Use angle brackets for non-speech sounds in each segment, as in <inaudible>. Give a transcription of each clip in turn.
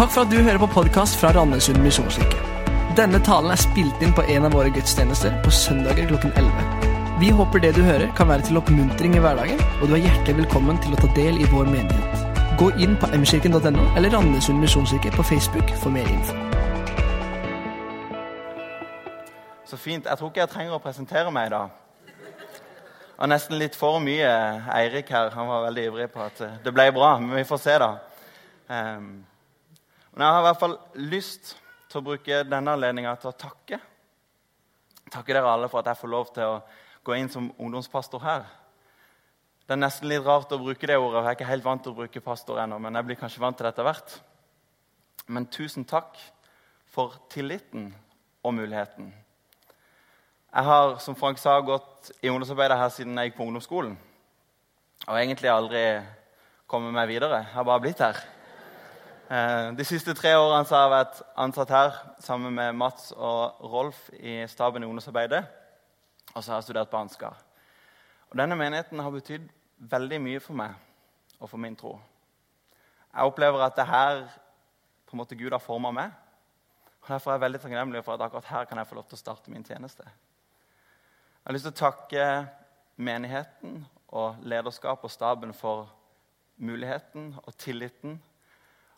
Takk for at du hører på podkast fra Randesund misjonskirke. Denne talen er spilt inn på en av våre gudstjenester på søndager klokken 11. Vi håper det du hører, kan være til oppmuntring i hverdagen, og du er hjertelig velkommen til å ta del i vår menighet. Gå inn på mkirken.no eller Randesund misjonskirke på Facebook for mer info. Så fint. Jeg tror ikke jeg trenger å presentere meg i dag. Og nesten litt for mye Eirik her. Han var veldig ivrig på at det ble bra. Men vi får se, da. Um, men jeg har i hvert fall lyst til å bruke denne anledninga til å takke. Takke dere alle for at jeg får lov til å gå inn som ungdomspastor her. Det er nesten litt rart å bruke det ordet. Jeg er ikke helt vant til å bruke pastor ennå, men jeg blir kanskje vant til det etter hvert. Men tusen takk for tilliten og muligheten. Jeg har som Frank sa, gått i ungdomsarbeidet her siden jeg gikk på ungdomsskolen. Og egentlig aldri kommet meg videre. Jeg har bare blitt her. Eh, de siste tre årene har jeg vært ansatt her sammen med Mats og Rolf i staben i ungdomsarbeidet. Og så har jeg studert på Ansgar. Og Denne menigheten har betydd veldig mye for meg og for min tro. Jeg opplever at det her på en måte Gud har forma meg. Og Derfor er jeg veldig takknemlig for at akkurat her kan jeg få lov til å starte min tjeneste. Jeg har lyst til å takke menigheten og lederskapet og staben for muligheten og tilliten.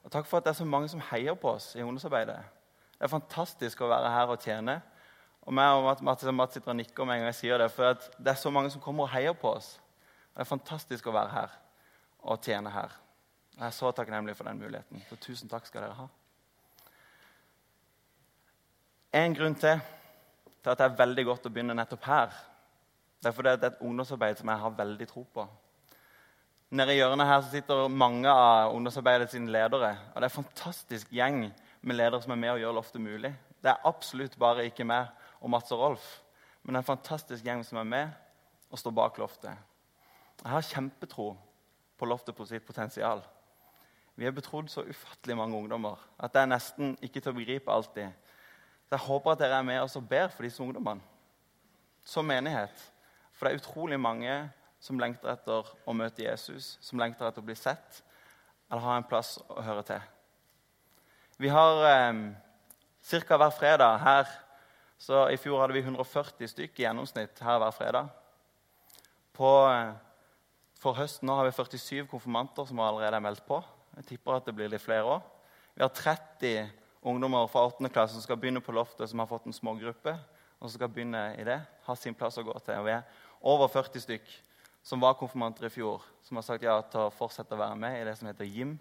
Og takk for at det er så mange som heier på oss i ungdomsarbeidet. Det er fantastisk å være her og tjene. Og meg og Mats, Mats sitter og nikker med en gang jeg sier det, for det er så mange som kommer og heier på oss. Og Det er fantastisk å være her og tjene her. Jeg er så takknemlig for den muligheten. Så tusen takk skal dere ha. En grunn til til at det er veldig godt å begynne nettopp her. Det er fordi det er et ungdomsarbeid som jeg har veldig tro på. Nede i hjørnet her sitter mange av ungdomsarbeidet sine ledere. Og det er en fantastisk gjeng med ledere som er med og gjør Loftet mulig. Det er absolutt bare ikke meg og Mats og Rolf, men det er en fantastisk gjeng som er med og står bak Loftet. Jeg har kjempetro på Loftet på sitt potensial. Vi er betrodd så ufattelig mange ungdommer at det er nesten ikke til å begripe alltid. Så jeg håper at dere er med oss og ber for disse ungdommene som menighet. For det er utrolig mange som lengter etter å møte Jesus, som lengter etter å bli sett eller ha en plass å høre til. Vi har eh, ca. hver fredag her så I fjor hadde vi 140 stykker i gjennomsnitt her hver fredag. På, eh, for høsten nå har vi 47 konfirmanter som allerede er meldt på. Jeg tipper at det blir litt flere òg. Vi har 30 ungdommer fra 8. klasse som skal begynne på loftet, som har fått en smågruppe. og som skal begynne i det, ha sin plass å gå til. Og vi er over 40 stykk som var konfirmanter i fjor, som har sagt ja til å fortsette å være med i det som heter JIM.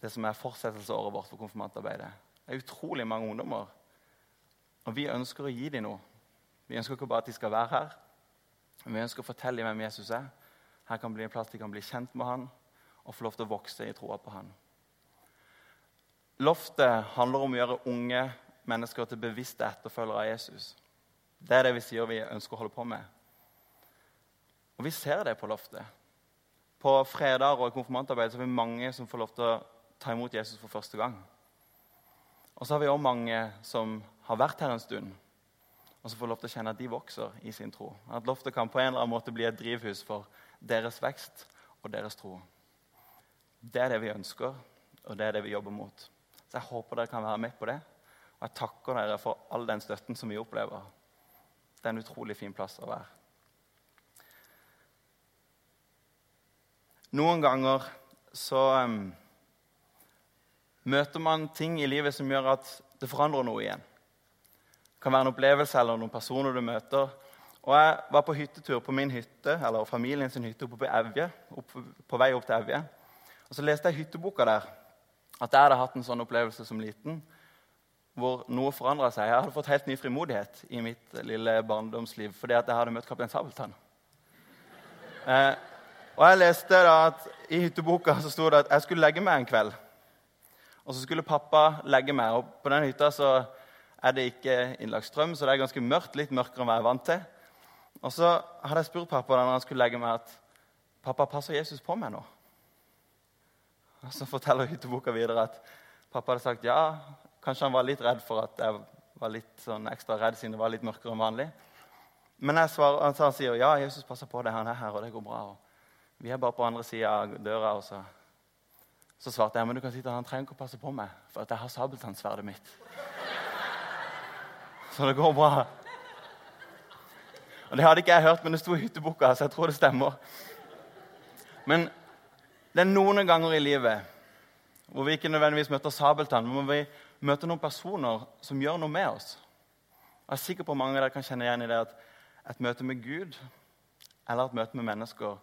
Det som er fortsettelsesåret vårt for konfirmantarbeidet. Det er utrolig mange ungdommer. Og vi ønsker å gi dem noe. Vi ønsker ikke bare at de skal være her, men vi ønsker å fortelle dem hvem Jesus er. Her kan bli en plass de kan bli kjent med han og få lov til å vokse i troa på han. Loftet handler om å gjøre unge mennesker til bevisste etterfølgere av Jesus. Det er det vi sier vi ønsker å holde på med. Og vi ser det på loftet. På fredager og i konfirmantarbeid så har vi mange som får lov til å ta imot Jesus for første gang. Og så har vi òg mange som har vært her en stund, og som får lov til å kjenne at de vokser i sin tro. At loftet kan på en eller annen måte bli et drivhus for deres vekst og deres tro. Det er det vi ønsker, og det er det vi jobber mot. Så jeg håper dere kan være med på det. Og jeg takker dere for all den støtten som vi opplever. Det er en utrolig fin plass å være. Noen ganger så um, møter man ting i livet som gjør at det forandrer noe igjen. Det kan være en opplevelse eller noen personer du møter. Og Jeg var på hyttetur på min hytte, eller familien sin hytte oppe på Evje. Opp, på vei opp til Evje. Og Så leste jeg hytteboka der at jeg hadde hatt en sånn opplevelse som liten hvor noe forandra seg. Jeg hadde fått helt ny frimodighet i mitt lille barndomsliv fordi at jeg hadde møtt kaptein Sabeltann. Eh, og jeg leste da at I hytteboka så sto det at jeg skulle legge meg en kveld. Og så skulle pappa legge meg. Og på den hytta så er det ikke innlagt strøm, så det er ganske mørkt. Litt mørkere enn hva jeg er vant til. Og så hadde jeg spurt pappa da han skulle legge meg, at pappa, passer Jesus på meg nå? Og Så forteller hytteboka videre at pappa hadde sagt ja. Kanskje han var litt redd for at jeg var litt sånn ekstra redd siden det var litt mørkere enn vanlig. Men jeg svarer, han, han sier ja, Jesus passer på deg, han er her, og det går bra. Og vi er bare på andre sida av døra. Og så Så svarte jeg men du kan si til han trenger ikke å passe på meg, for at jeg har sabeltannsverdet mitt. Så det går bra. Og Det hadde ikke jeg hørt, men det sto i hytteboka, så jeg tror det stemmer. Men det er noen ganger i livet hvor vi ikke nødvendigvis møter sabeltann, men vi møter noen personer som gjør noe med oss. Jeg er sikker på mange av dere kan kjenne igjen i det at et møte med Gud eller et møte med mennesker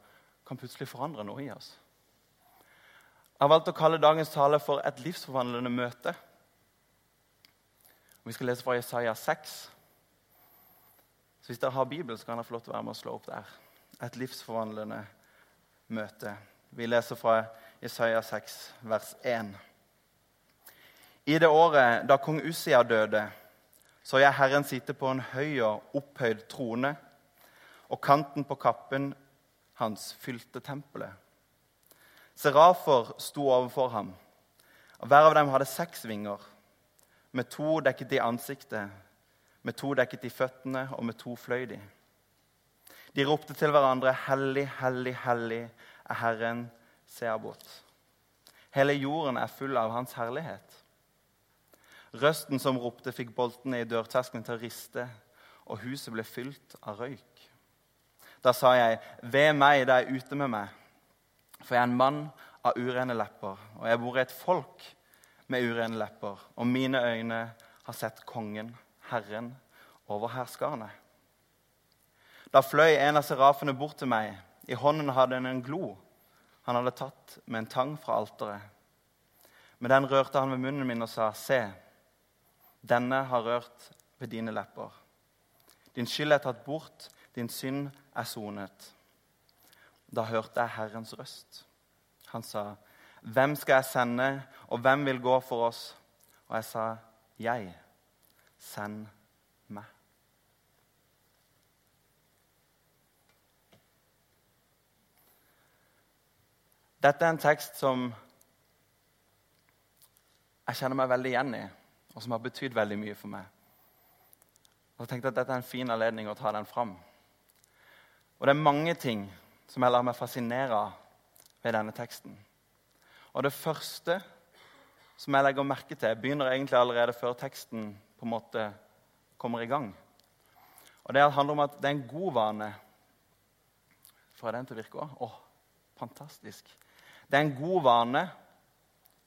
kan plutselig forandre noe i oss. Jeg har valgt å kalle dagens tale for et livsforvandlende møte. Vi skal lese fra Jesaja 6. Så Hvis dere har Bibelen, så kan dere få lov til å være med og slå opp der. Et livsforvandlende møte. Vi leser fra Jesaja 6, vers 1. I det året da kong Ussia døde, så jeg Herren sitte på en høy og opphøyd trone, og kanten på kappen hans fylte tempelet. Serafer sto overfor ham, og hver av dem hadde seks vinger. Med to dekket i ansiktet, med to dekket i føttene, og med to fløy de. De ropte til hverandre, 'Hellig, hellig, hellig er Herren Seabot.' Hele jorden er full av Hans herlighet. Røsten som ropte, fikk boltene i dørterskelen til å riste, og huset ble fylt av røyk. Da sa jeg, 'Ved meg, det er ute med meg.' For jeg er en mann av urene lepper, og jeg bor i et folk med urene lepper, og mine øyne har sett kongen, Herren over herskarene. Da fløy en av serafene bort til meg. I hånden hadde han en glo han hadde tatt med en tang fra alteret. Med den rørte han ved munnen min og sa, Se, denne har rørt ved dine lepper. Din skyld er tatt bort, din synd er sonet. Da hørte jeg Herrens røst. Han sa, Hvem skal jeg sende, og hvem vil gå for oss? Og jeg sa, Jeg. Send meg. Dette er en tekst som jeg kjenner meg veldig igjen i, og som har betydd veldig mye for meg. Og jeg tenkte at Dette er en fin anledning å ta den fram. Og Det er mange ting som jeg lar meg fascinere av ved denne teksten. Og Det første som jeg legger merke til, begynner egentlig allerede før teksten på en måte kommer i gang. Og Det handler om at det er en god vane Får jeg den til å virke òg? Å, fantastisk. Det er en god vane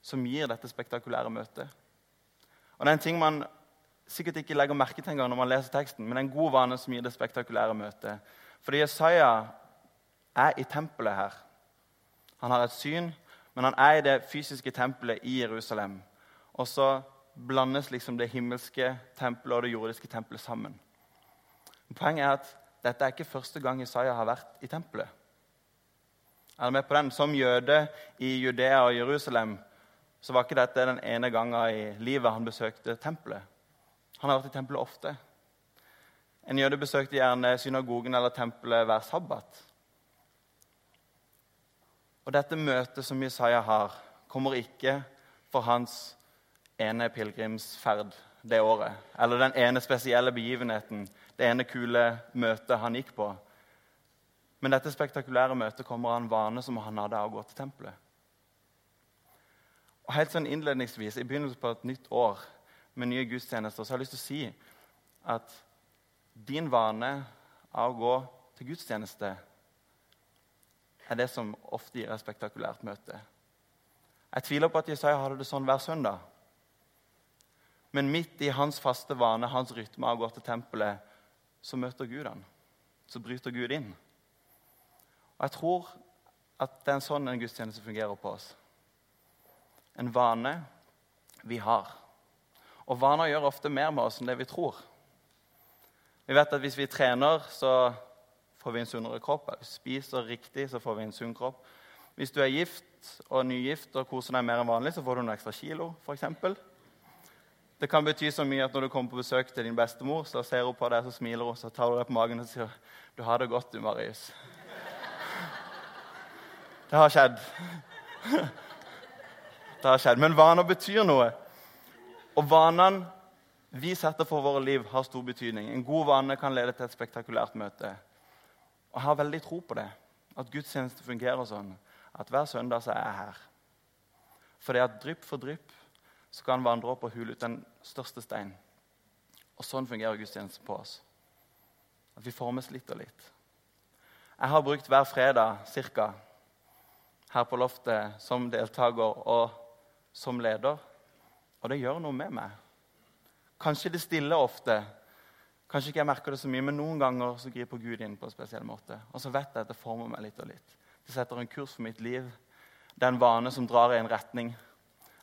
som gir dette spektakulære møtet. Og Det er en ting man sikkert ikke legger merke til engang når man leser teksten, men det er en god vane som gir det spektakulære møtet. Fordi Jesaja er i tempelet her. Han har et syn, men han er i det fysiske tempelet i Jerusalem. Og så blandes liksom det himmelske tempelet og det jordiske tempelet sammen. Poenget er at dette er ikke første gang Jesaja har vært i tempelet. Er du med på den? Som jøde i Judea og Jerusalem så var ikke dette den ene gangen i livet han besøkte tempelet. Han har vært i tempelet ofte. En jøde besøkte gjerne synagogen eller tempelet hver sabbat. Og dette møtet som Jesaja har, kommer ikke for hans ene pilegrimsferd det året. Eller den ene spesielle begivenheten, det ene kule møtet han gikk på. Men dette spektakulære møtet kommer av en vane som han hadde av å gå til tempelet. Og helt sånn innledningsvis, I begynnelsen på et nytt år med nye gudstjenester så har jeg lyst til å si at din vane av å gå til gudstjeneste er det som ofte gir et spektakulært møte. Jeg tviler på at Jesaja hadde det sånn hver søndag. Men midt i hans faste vane, hans rytme av å gå til tempelet, så møter Gud han. Så bryter Gud inn. Og Jeg tror at det er sånn en gudstjeneste fungerer på oss. En vane vi har. Og vaner gjør ofte mer med oss enn det vi tror. Vi vet at hvis vi trener, så får vi en sunnere kropp. Hvis vi spiser riktig, så får vi en sunn kropp. Hvis du er gift og nygift og koser deg mer enn vanlig, så får du noen ekstra kilo. For eksempel. Det kan bety så mye at når du kommer på besøk til din bestemor, så ser hun på deg, så smiler hun, så tar hun deg på magen og sier du har det godt, du, Marius. Det har skjedd. Det har skjedd. Men vaner betyr noe. Og vanene vi setter for våre liv, har stor betydning. En god vane kan lede til et spektakulært møte. Og jeg har veldig tro på det. At gudstjeneste fungerer sånn at hver søndag så er jeg her. Fordi at drypp for drypp så kan vandre opp og hule ut den største stein. Og sånn fungerer gudstjenesten på oss. At vi formes litt og litt. Jeg har brukt hver fredag cirka, her på loftet som deltaker og som leder. Og det gjør noe med meg. Kanskje det stille ofte. Kanskje ikke jeg merker det så mye, men noen ganger så griper Gud inn på en spesiell måte. Og så vet jeg at det former meg litt og litt. Det setter en kurs for mitt liv. Det er en vane som drar i en retning.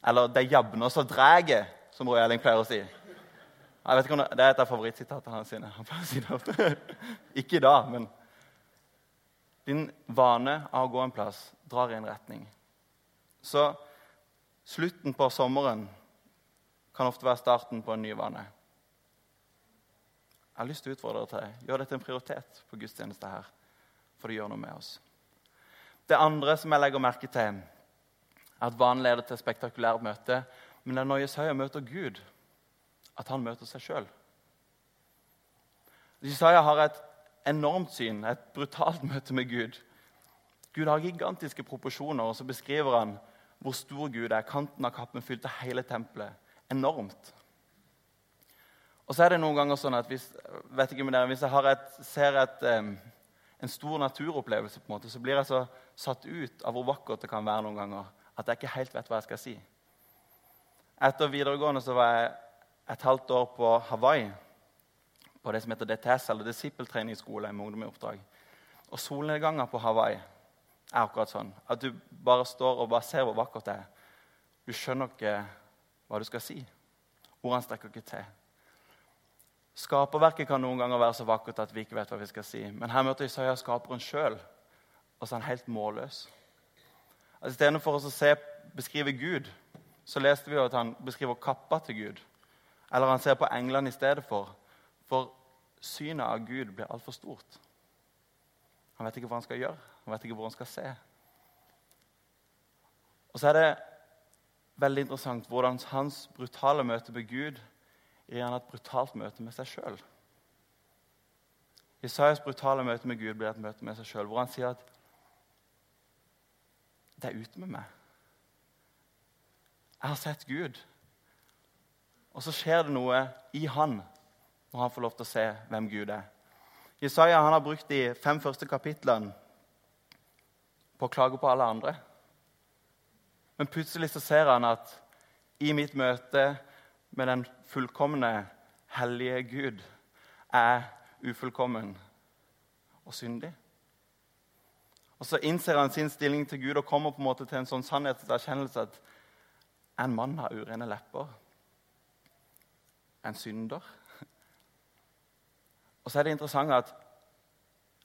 Eller det jabner så dræger, som Roy Elling pleier å si. Jeg vet ikke om Det, det er et av favorittsitatene hans. Han pleier å si det ofte. <laughs> ikke i dag, men Din vane av å gå en plass drar i en retning. Så slutten på sommeren kan ofte være starten på en ny vane. Jeg har lyst til å utfordre deg til det. Gjør dette en prioritet på gudstjeneste her, for det gjør noe med oss. Det andre som jeg legger merke til, er at vanen leder til spektakulært møte. Men det er når Jesaja møter Gud, at han møter seg sjøl. Jesaja har et enormt syn, et brutalt <laughs> møte med Gud. Gud har gigantiske proporsjoner, og så beskriver han hvor stor Gud er. Kanten av kappen fylte hele tempelet. Enormt. Og så er det noen ganger sånn at hvis, vet ikke med dere, hvis jeg et, ser et, en stor naturopplevelse, på en måte, så blir jeg så satt ut av hvor vakkert det kan være noen ganger, at jeg ikke helt vet hva jeg skal si. Etter videregående så var jeg et halvt år på Hawaii, på det som heter DTS, eller disippeltreningsskole med ungdom i oppdrag. Og solnedganger på Hawaii er akkurat sånn at du bare står og bare ser hvor vakkert det er. Du skjønner ikke hva du skal si. Ordene strekker ikke til. Skaperverket kan noen ganger være så vakkert at vi ikke vet hva vi skal si. Men her møter Isaiah skaperen sjøl, og så er han helt målløs. Altså, Istedenfor å se, beskrive Gud, så leste vi jo at han beskriver kappa til Gud. Eller han ser på englene i stedet for. For synet av Gud blir altfor stort. Han vet ikke hva han skal gjøre, han vet ikke hvor han skal se. Og så er det veldig interessant hvordan hans brutale møte med Gud gir han et brutalt møte med seg sjøl. Isaias brutale møte med Gud blir et møte med seg sjøl, hvor han sier at det er ute med meg. Jeg har sett Gud. Og så skjer det noe i han når han får lov til å se hvem Gud er. Jesaja har brukt de fem første kapitlene på å klage på alle andre. Men plutselig så ser han at i mitt møte med den fullkomne, hellige Gud er ufullkommen og syndig. Og Så innser han sin stilling til Gud og kommer på en måte til en sånn sannhetserkjennelse at en mann har urene lepper. En synder. Og så er det interessant at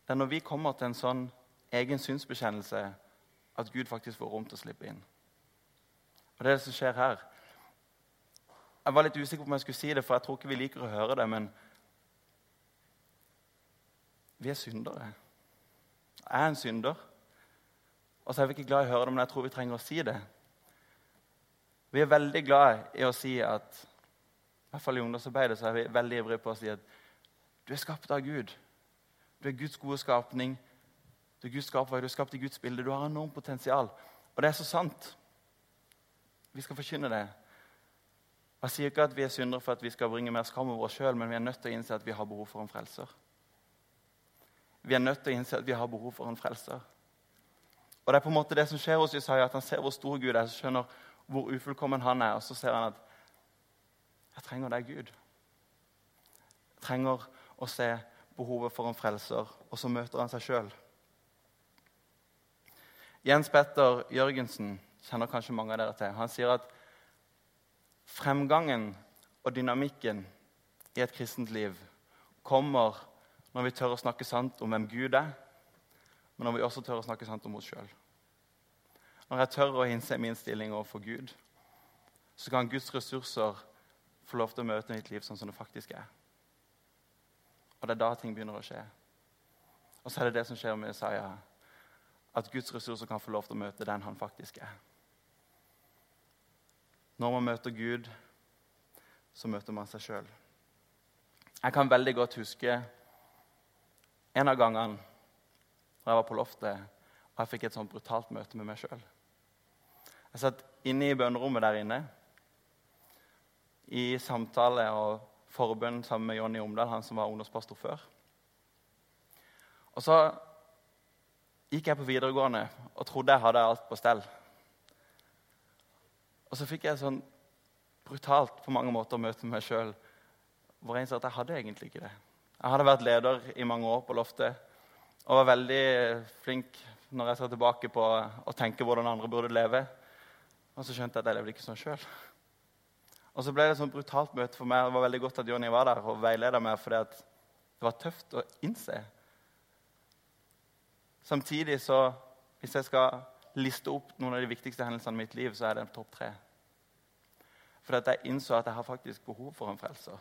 det er når vi kommer til en sånn egen synsbekjennelse, at Gud faktisk får rom til å slippe inn. Og Det er det som skjer her. Jeg var litt usikker på om jeg skulle si det, for jeg tror ikke vi liker å høre det. Men vi er syndere. Jeg er en synder. Og så er vi ikke glad i å høre det, men jeg tror vi trenger å si det. Vi er veldig glad i å si at i hvert fall i ungdomsarbeidet så er vi veldig ivrige på å si at du er skapt av Gud. Du er Guds gode skapning. Du er Guds skapverk, du er skapt i Guds bilde. Du har enormt potensial. Og det er så sant. Vi skal forkynne det. Jeg sier ikke at vi er syndere for at vi skal bringe mer skam over oss sjøl, men vi er nødt til å innse at vi har behov for en frelser. Vi er nødt til å innse at vi har behov for en frelser. Og Det er på en måte det som skjer hos Jesaja, at han ser hvor stor Gud er, så skjønner hvor ufullkommen han er, og så ser han at jeg trenger deg, Gud. Jeg trenger å se behovet for en frelser, og så møter han seg sjøl. Jens Petter Jørgensen kjenner kanskje mange av dere til. Han sier at Fremgangen og dynamikken i et kristent liv kommer når vi tør å snakke sant om hvem Gud er, men når vi også tør å snakke sant om oss sjøl. Når jeg tør å innse min stilling overfor Gud, så kan Guds ressurser få lov til å møte mitt liv sånn som det faktisk er. Og det er da ting begynner å skje. Og så er det det som skjer med Isaiah. At Guds ressurser kan få lov til å møte den han faktisk er. Når man møter Gud, så møter man seg sjøl. Jeg kan veldig godt huske en av gangene da jeg var på loftet og jeg fikk et sånt brutalt møte med meg sjøl. Jeg satt inne i bønnerommet der inne i samtale og forbønn sammen med Jonny Omdal, han som var ungdomspastor før. Og så gikk jeg på videregående og trodde jeg hadde alt på stell. Og så fikk jeg sånn brutalt på mange måter møte meg sjøl hvor jeg sa at jeg hadde egentlig ikke det. Jeg hadde vært leder i mange år på Loftet og var veldig flink når jeg ser tilbake på å tenke hvordan andre burde leve. Og så skjønte jeg at jeg levde ikke sånn sjøl. Og så ble det et sånn brutalt møte for meg. Det var veldig godt at Jonny var der og veileda meg, fordi det var tøft å innse. Samtidig så, hvis jeg skal liste opp noen av de viktigste hendelsene i mitt liv, så er det topp tre. For at jeg innså at jeg har faktisk behov for en frelser.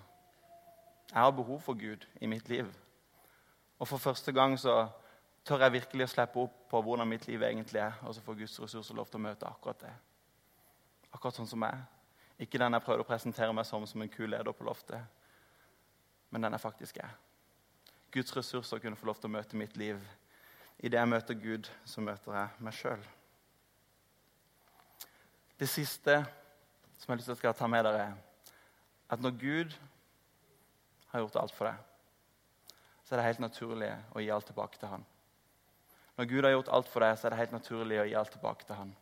Jeg har behov for Gud i mitt liv. Og for første gang så tør jeg virkelig å slippe opp på hvordan mitt liv egentlig er, og så får Guds ressurser lov til å møte akkurat det. Akkurat sånn som er. Ikke den jeg prøvde å presentere meg som som en kul leder på loftet, men den jeg faktisk er. Guds ressurser kunne få lov til å møte mitt liv. I det jeg møter Gud, så møter jeg meg sjøl. Det siste som jeg har lyst til å ta med dere, er at når Gud har gjort alt for deg, så er det helt naturlig å gi alt tilbake til Han. Når Gud har gjort alt for deg, så er det helt naturlig å gi alt tilbake til Han.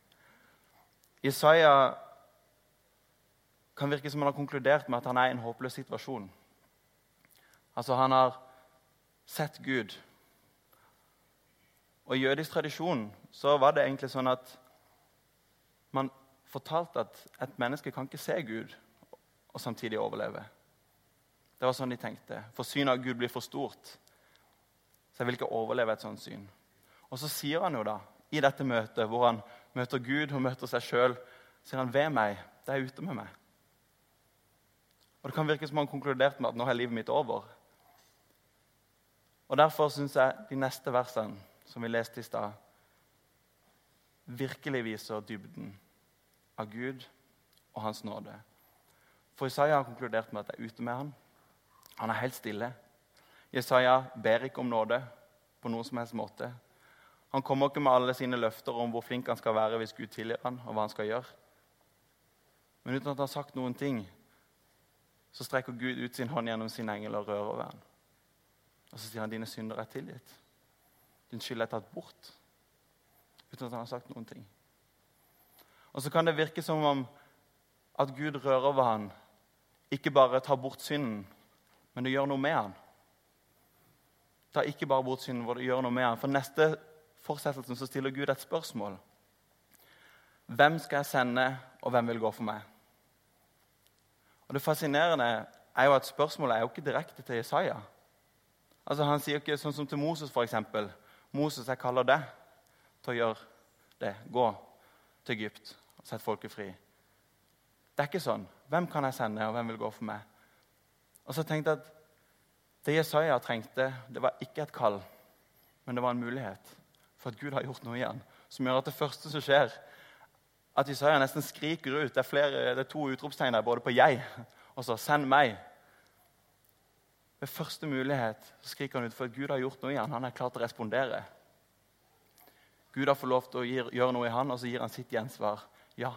Isaiah kan virke som han har konkludert med at han er i en håpløs situasjon. Altså, han har sett Gud. Og I jødisk tradisjon så var det egentlig sånn at man fortalte at et menneske kan ikke se Gud og samtidig overleve. Det var sånn de tenkte. For synet av Gud blir for stort. Så jeg vil ikke overleve et sånt syn. Og så sier han jo da, i dette møtet, hvor han møter Gud og møter seg sjøl, sier han ved meg, det er ute med meg. Og Det kan virke som han konkluderte med at nå er livet mitt over. Og Derfor syns jeg de neste versene som vi leste i stad, virkelig viser dybden av Gud og Hans nåde. For Isaiah har konkludert med at det er ute med han. Han er helt stille. Jesaja ber ikke om nåde på noen som helst måte. Han kommer ikke med alle sine løfter om hvor flink han skal være hvis Gud tilgir han, og hva han skal gjøre. Men uten at han har sagt noen ting, så strekker Gud ut sin hånd gjennom sin engel og rører over ham. Og så sier han dine synder er tilgitt. Din skyld er tatt bort. Uten at han har sagt noen ting. Og så kan det virke som om at Gud rører ved ham, ikke bare tar bort synden, men det gjør noe med han. Ta ikke bare bort synden, hvor det gjør noe med han. For neste fortsettelsen så stiller Gud et spørsmål. Hvem skal jeg sende, og hvem vil gå for meg? Og Det fascinerende er jo at spørsmålet er jo ikke direkte til Jesaja. Altså Han sier ikke sånn som til Moses, f.eks. 'Moses, jeg kaller deg til å gjøre det. Gå til Egypt og sett folket fri.' Det er ikke sånn. Hvem kan jeg sende, og hvem vil gå for meg? Og så tenkte jeg at det Jesaja trengte, det var ikke et kall, men det var en mulighet. For at Gud har gjort noe igjen som gjør at det første som skjer, at Jesaja nesten skriker ut Det er, flere, det er to utropstegn der, både på 'jeg' og så 'send meg'. Ved første mulighet skriker han ut for at Gud har gjort noe i han. Han er klar til å respondere. Gud har fått lov til å gjøre noe i han, og så gir han sitt gjensvar. Ja,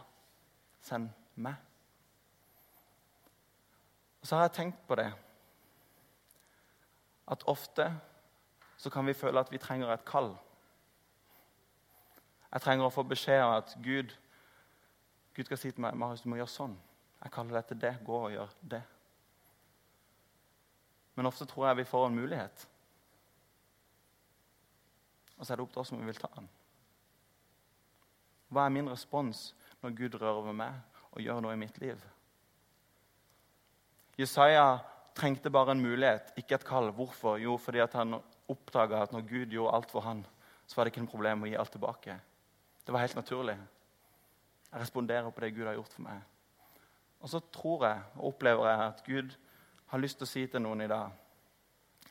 send meg. Og så har jeg tenkt på det at ofte så kan vi føle at vi trenger et kall. Jeg trenger å få beskjed om at Gud, Gud skal si til meg Marius, du må gjøre sånn. Jeg kaller deg til det. Gå og gjør det. Men ofte tror jeg vi får en mulighet. Og så er det opp til oss om vi vil ta den. Hva er min respons når Gud rører ved meg og gjør noe i mitt liv? Jesaja trengte bare en mulighet, ikke et kall. Hvorfor? Jo, fordi han oppdaga at når Gud gjorde alt for han, så var det ikke noe problem å gi alt tilbake. Det var helt naturlig. Jeg responderer på det Gud har gjort for meg. Og så tror jeg og opplever jeg at Gud har lyst til å si til noen i dag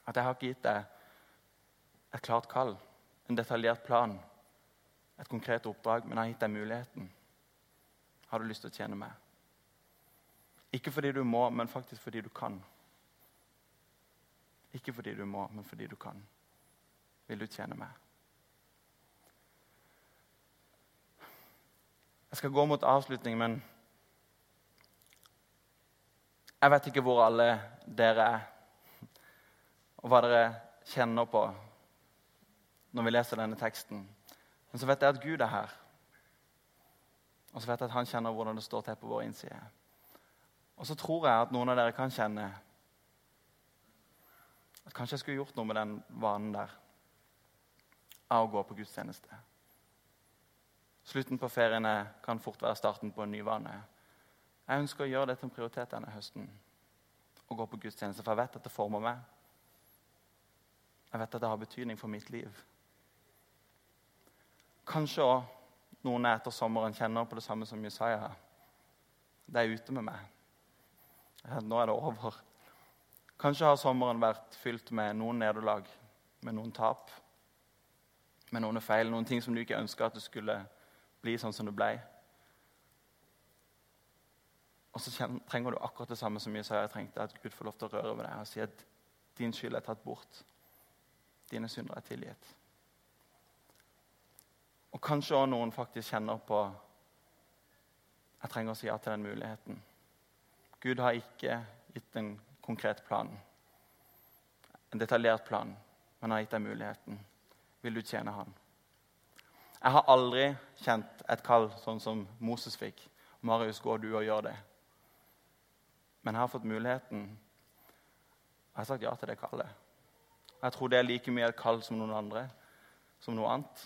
at jeg har ikke gitt deg et klart kall, en detaljert plan, et konkret oppdrag, men jeg har gitt deg muligheten. Har du lyst til å tjene meg? Ikke fordi du må, men faktisk fordi du kan. Ikke fordi du må, men fordi du kan. Vil du tjene meg? Jeg skal gå mot avslutning, men jeg vet ikke hvor alle dere er, og hva dere kjenner på når vi leser denne teksten. Men så vet jeg at Gud er her. Og så vet jeg at han kjenner hvordan det står til på vår innside. Og så tror jeg at noen av dere kan kjenne at kanskje jeg skulle gjort noe med den vanen der av å gå på gudstjeneste. Slutten på feriene kan fort være starten på en ny vane. Jeg ønsker å gjøre det til en prioritet denne høsten. Å gå på gudstjeneste, For jeg vet at det former meg. Jeg vet at det har betydning for mitt liv. Kanskje òg noen etter sommeren kjenner på det samme som Jesaja. Det er ute med meg. Nå er det over. Kanskje har sommeren vært fylt med noen nederlag, med noen tap, med noen feil, noen ting som du ikke ønska at det skulle bli sånn som det ble. Og så trenger du akkurat det samme som Jesaja trengte, at Gud får lov til å røre ved deg og si at din skyld er tatt bort. Dine synder er tilgitt. Og kanskje også noen faktisk kjenner på jeg trenger å si ja til den muligheten. Gud har ikke gitt en konkret plan, en detaljert plan, men har gitt deg muligheten. Vil du tjene Han? Jeg har aldri kjent et kall sånn som Moses fikk. Marius, gå du og gjør det. Men jeg har fått muligheten. Jeg har sagt ja til det kallet. Jeg tror det er like mye et kall som noen andre, som noe annet.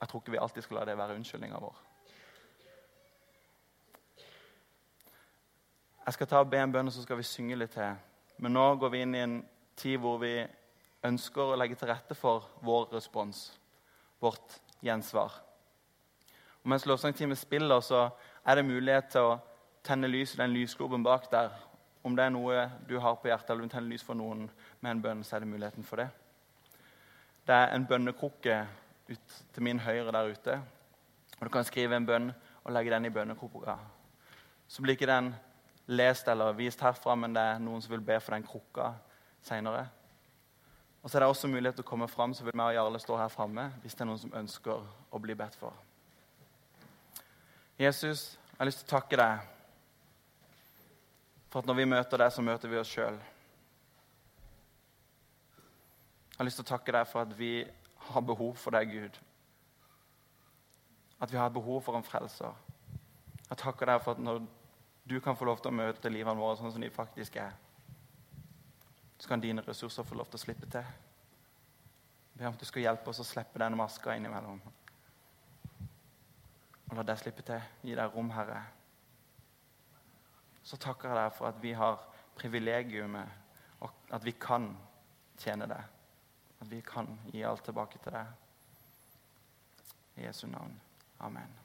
Jeg tror ikke vi alltid skal la det være unnskyldninga vår. Jeg skal ta og be en bønn, og så skal vi synge litt til. Men nå går vi inn i en tid hvor vi ønsker å legge til rette for vår respons, vårt gjensvar. Og Mens lovsangteamet spiller, så er det mulighet til å tenne lys i den lysgloben bak der. Om det er noe du har på hjertet, eller du tenner lys for noen med en bønn, så er det muligheten for det. Det er en bønnekrukke ut til min høyre der ute. Og Du kan skrive en bønn og legge den i bønnekrukka. Så blir ikke den lest eller vist herfra, men det er noen som vil be for den krukka seinere. Og så er det også mulighet til å komme fram, så vil vi og Jarle stå her framme hvis det er noen som ønsker å bli bedt for. Jesus, jeg har lyst til å takke deg for at når vi møter deg, så møter vi oss sjøl. Jeg har lyst til å takke deg for at vi har behov for deg, Gud. At vi har behov for en frelser. Jeg takker deg for at når du kan få lov til å møte livene våre sånn som de faktisk er, så kan dine ressurser få lov til å slippe til. Jeg ber om at du skal hjelpe oss å slippe denne maska innimellom. Og la deg slippe til. Gi deg rom, Herre. Så takker jeg deg for at vi har privilegiumet, og at vi kan tjene deg. At vi kan gi alt tilbake til deg. I Jesu navn. Amen.